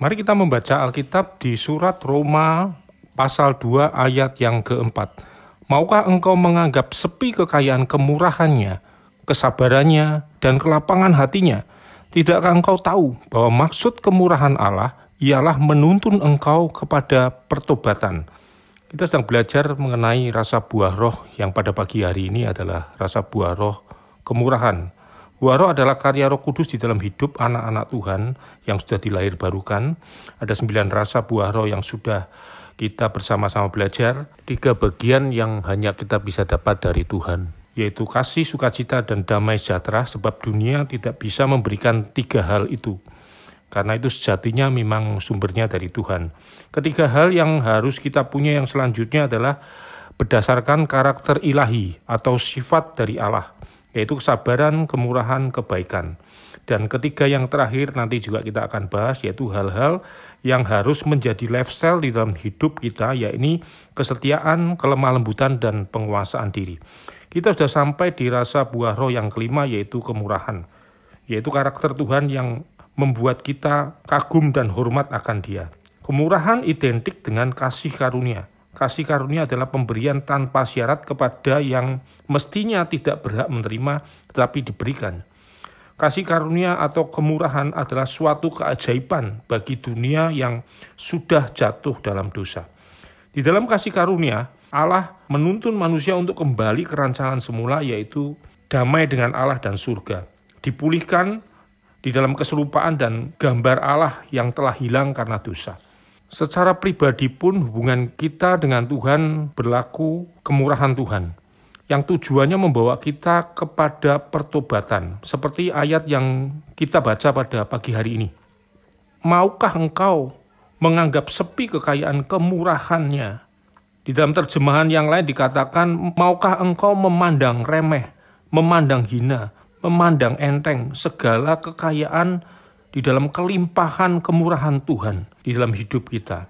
Mari kita membaca Alkitab di surat Roma pasal 2 ayat yang keempat. Maukah engkau menganggap sepi kekayaan kemurahannya, kesabarannya, dan kelapangan hatinya? Tidakkah engkau tahu bahwa maksud kemurahan Allah ialah menuntun engkau kepada pertobatan? Kita sedang belajar mengenai rasa buah roh yang pada pagi hari ini adalah rasa buah roh kemurahan. Buah roh adalah karya roh kudus di dalam hidup anak-anak Tuhan yang sudah dilahir barukan. Ada sembilan rasa buah roh yang sudah kita bersama-sama belajar. Tiga bagian yang hanya kita bisa dapat dari Tuhan yaitu kasih, sukacita, dan damai sejahtera, sebab dunia tidak bisa memberikan tiga hal itu. Karena itu sejatinya memang sumbernya dari Tuhan. Ketiga hal yang harus kita punya yang selanjutnya adalah berdasarkan karakter ilahi atau sifat dari Allah, yaitu kesabaran, kemurahan, kebaikan. Dan ketiga yang terakhir nanti juga kita akan bahas yaitu hal-hal yang harus menjadi lifestyle di dalam hidup kita, yaitu kesetiaan, kelemah lembutan, dan penguasaan diri kita sudah sampai di rasa buah roh yang kelima yaitu kemurahan. Yaitu karakter Tuhan yang membuat kita kagum dan hormat akan dia. Kemurahan identik dengan kasih karunia. Kasih karunia adalah pemberian tanpa syarat kepada yang mestinya tidak berhak menerima tetapi diberikan. Kasih karunia atau kemurahan adalah suatu keajaiban bagi dunia yang sudah jatuh dalam dosa. Di dalam kasih karunia, Allah menuntun manusia untuk kembali ke rancangan semula yaitu damai dengan Allah dan surga. Dipulihkan di dalam keserupaan dan gambar Allah yang telah hilang karena dosa. Secara pribadi pun hubungan kita dengan Tuhan berlaku kemurahan Tuhan yang tujuannya membawa kita kepada pertobatan seperti ayat yang kita baca pada pagi hari ini. Maukah engkau menganggap sepi kekayaan kemurahannya di dalam terjemahan yang lain dikatakan, maukah engkau memandang remeh, memandang hina, memandang enteng segala kekayaan di dalam kelimpahan kemurahan Tuhan di dalam hidup kita.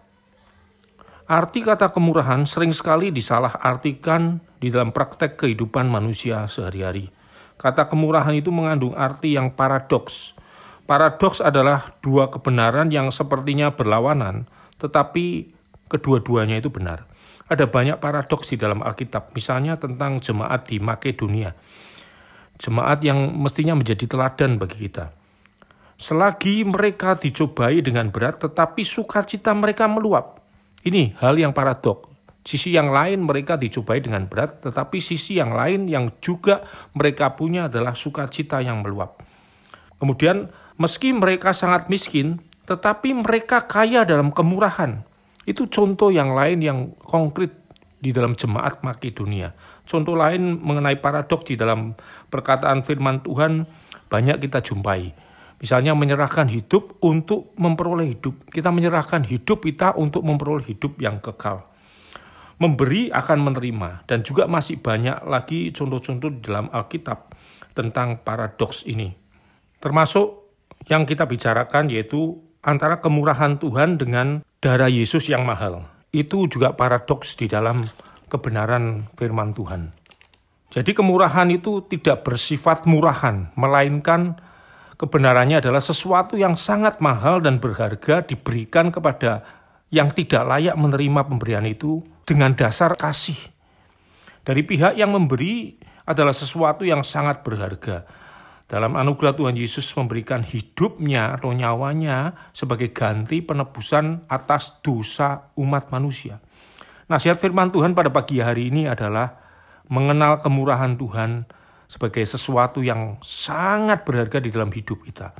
Arti kata kemurahan sering sekali disalah artikan di dalam praktek kehidupan manusia sehari-hari. Kata kemurahan itu mengandung arti yang paradoks. Paradoks adalah dua kebenaran yang sepertinya berlawanan, tetapi kedua-duanya itu benar. Ada banyak paradoks di dalam Alkitab, misalnya tentang jemaat di Makedonia. Jemaat yang mestinya menjadi teladan bagi kita. Selagi mereka dicobai dengan berat, tetapi sukacita mereka meluap. Ini hal yang paradok. Sisi yang lain mereka dicobai dengan berat, tetapi sisi yang lain yang juga mereka punya adalah sukacita yang meluap. Kemudian, meski mereka sangat miskin, tetapi mereka kaya dalam kemurahan. Itu contoh yang lain yang konkret di dalam jemaat Makedonia. Contoh lain mengenai paradoks di dalam perkataan firman Tuhan banyak kita jumpai. Misalnya menyerahkan hidup untuk memperoleh hidup. Kita menyerahkan hidup kita untuk memperoleh hidup yang kekal. Memberi akan menerima dan juga masih banyak lagi contoh-contoh di dalam Alkitab tentang paradoks ini. Termasuk yang kita bicarakan yaitu antara kemurahan Tuhan dengan darah Yesus yang mahal. Itu juga paradoks di dalam kebenaran firman Tuhan. Jadi kemurahan itu tidak bersifat murahan, melainkan kebenarannya adalah sesuatu yang sangat mahal dan berharga diberikan kepada yang tidak layak menerima pemberian itu dengan dasar kasih. Dari pihak yang memberi adalah sesuatu yang sangat berharga dalam anugerah Tuhan Yesus memberikan hidupnya atau nyawanya sebagai ganti penebusan atas dosa umat manusia. Nasihat firman Tuhan pada pagi hari ini adalah mengenal kemurahan Tuhan sebagai sesuatu yang sangat berharga di dalam hidup kita.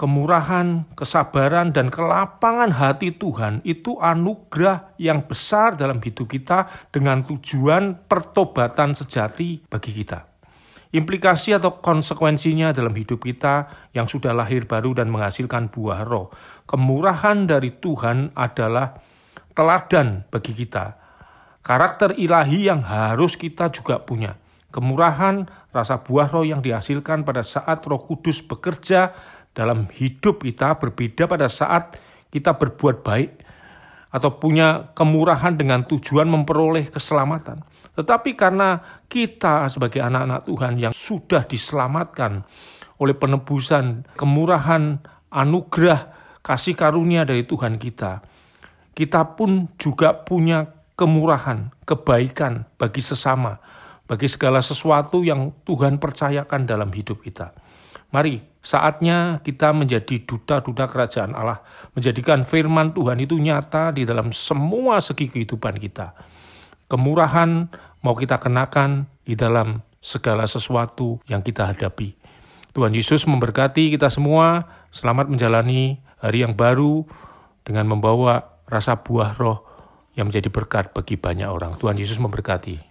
Kemurahan, kesabaran, dan kelapangan hati Tuhan itu anugerah yang besar dalam hidup kita dengan tujuan pertobatan sejati bagi kita. Implikasi atau konsekuensinya dalam hidup kita yang sudah lahir baru dan menghasilkan buah roh. Kemurahan dari Tuhan adalah teladan bagi kita. Karakter ilahi yang harus kita juga punya. Kemurahan, rasa buah roh yang dihasilkan pada saat roh kudus bekerja dalam hidup kita berbeda pada saat kita berbuat baik atau punya kemurahan dengan tujuan memperoleh keselamatan. Tetapi karena kita sebagai anak-anak Tuhan yang sudah diselamatkan oleh penebusan, kemurahan, anugerah, kasih karunia dari Tuhan kita, kita pun juga punya kemurahan, kebaikan bagi sesama, bagi segala sesuatu yang Tuhan percayakan dalam hidup kita. Mari, saatnya kita menjadi duta-duta kerajaan Allah, menjadikan firman Tuhan itu nyata di dalam semua segi kehidupan kita. Kemurahan mau kita kenakan di dalam segala sesuatu yang kita hadapi. Tuhan Yesus memberkati kita semua, selamat menjalani hari yang baru dengan membawa rasa buah roh yang menjadi berkat bagi banyak orang. Tuhan Yesus memberkati.